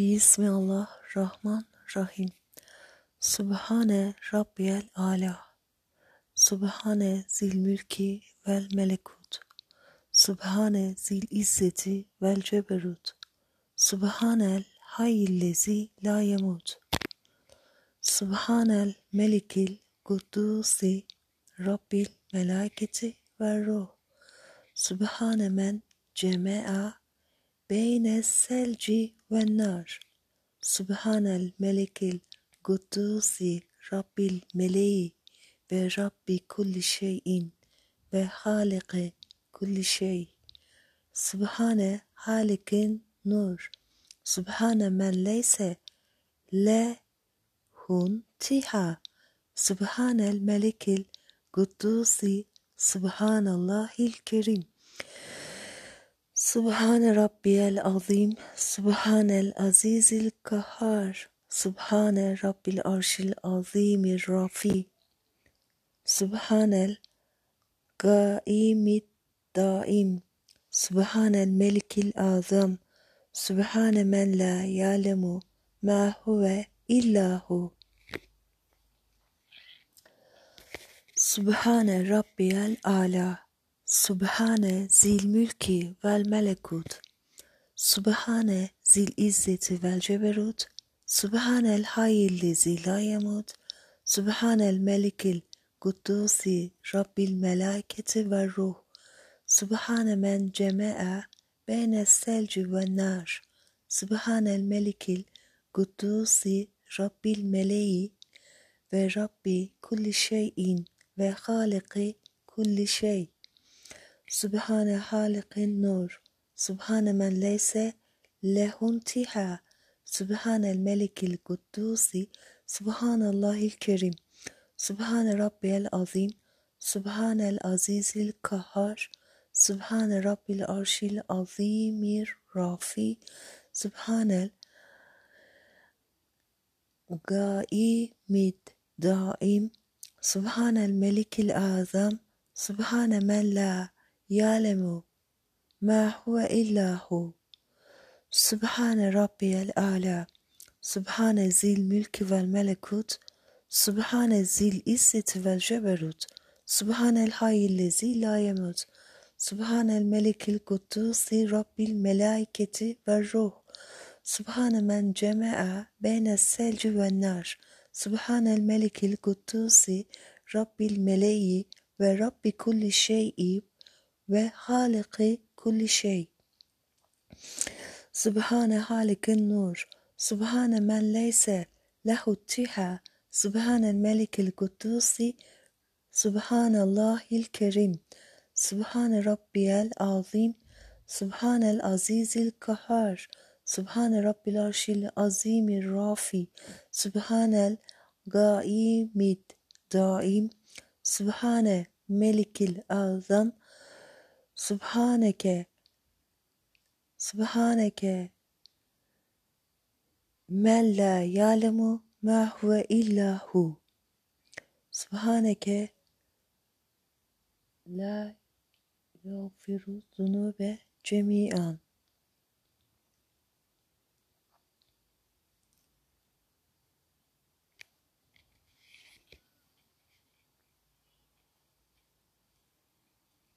Bismillahirrahmanirrahim. Subhane Rabbiyel Ala. Subhane zil mülki vel melekut. Subhane zil izzeti vel ceberut. Subhanel hayyillezi la yemut. Subhanel melikil kuddusi Rabbil melaketi ve ruh. Subhane men ceme'a beyne selci ve nar. Subhanel melikil kuddusi Rabbil meleği ve Rabbi kulli şeyin ve haliki kulli şey. Subhane halikin nur. Subhane men leyse lehun tiha. Subhanel melikil kuddusi Subhanallahil kerim. Subhane Rabbiyel azim, Subhanel azizil kahhar, Subhane Rabbil arşil azimir rafi, Subhanel gaimid daim, Subhanel melikil azam, Subhane men la yalemu ma huve illahu. Subhane Rabbiyel ala. Subhane zil mülki vel melekut. Subhane zil izzeti vel ceberut. Subhanel hayyillezi la yemut. Subhanel melikil kuddusi Rabbil melaketi ve ruh. Subhane men ceme'a beyne selci ve nar. Subhanel melikil kuddusi Rabbil meleği ve Rabbi kulli şeyin ve haliki kulli şey. Subhane halikin nur. Subhane men leyse lehun tiha. Subhanel melikil kuddusi. Subhanallahil kerim. Subhane rabbiyel azim. Subhanel azizil kahhar. Subhane rabbil arşil azimir rafi. Subhanel gaimid daim. Subhanel melikil azam. Subhane men la ya'lemu ma huve illahu. Subhane rabbiyel ala. Subhane zil mülki vel melekut. Subhane zil izzeti vel ceberut. Subhanel hayyillezi la yemut. Subhanel melikil kuddusi rabbil melaiketi ve ruh. Subhane men ceme'a beyne selci ve nar. Subhanel melikil kuddusi rabbil meleği ve rabbi kulli şey'i ve haliki kulli şey. Subhane halikin nur. Subhane men leyse lehu tiha. Subhanel melikil kuddusi. Subhanallahil kerim. Subhane rabbiyel azim. Subhanel azizil kahar. Subhane rabbil arşil azimir rafi. Subhanel gaimid daim. Subhane melikil azam. Subhaneke Subhaneke men la ya'lemu ma huve illa hu. Subhaneke la yağfiru zunube cemi'an.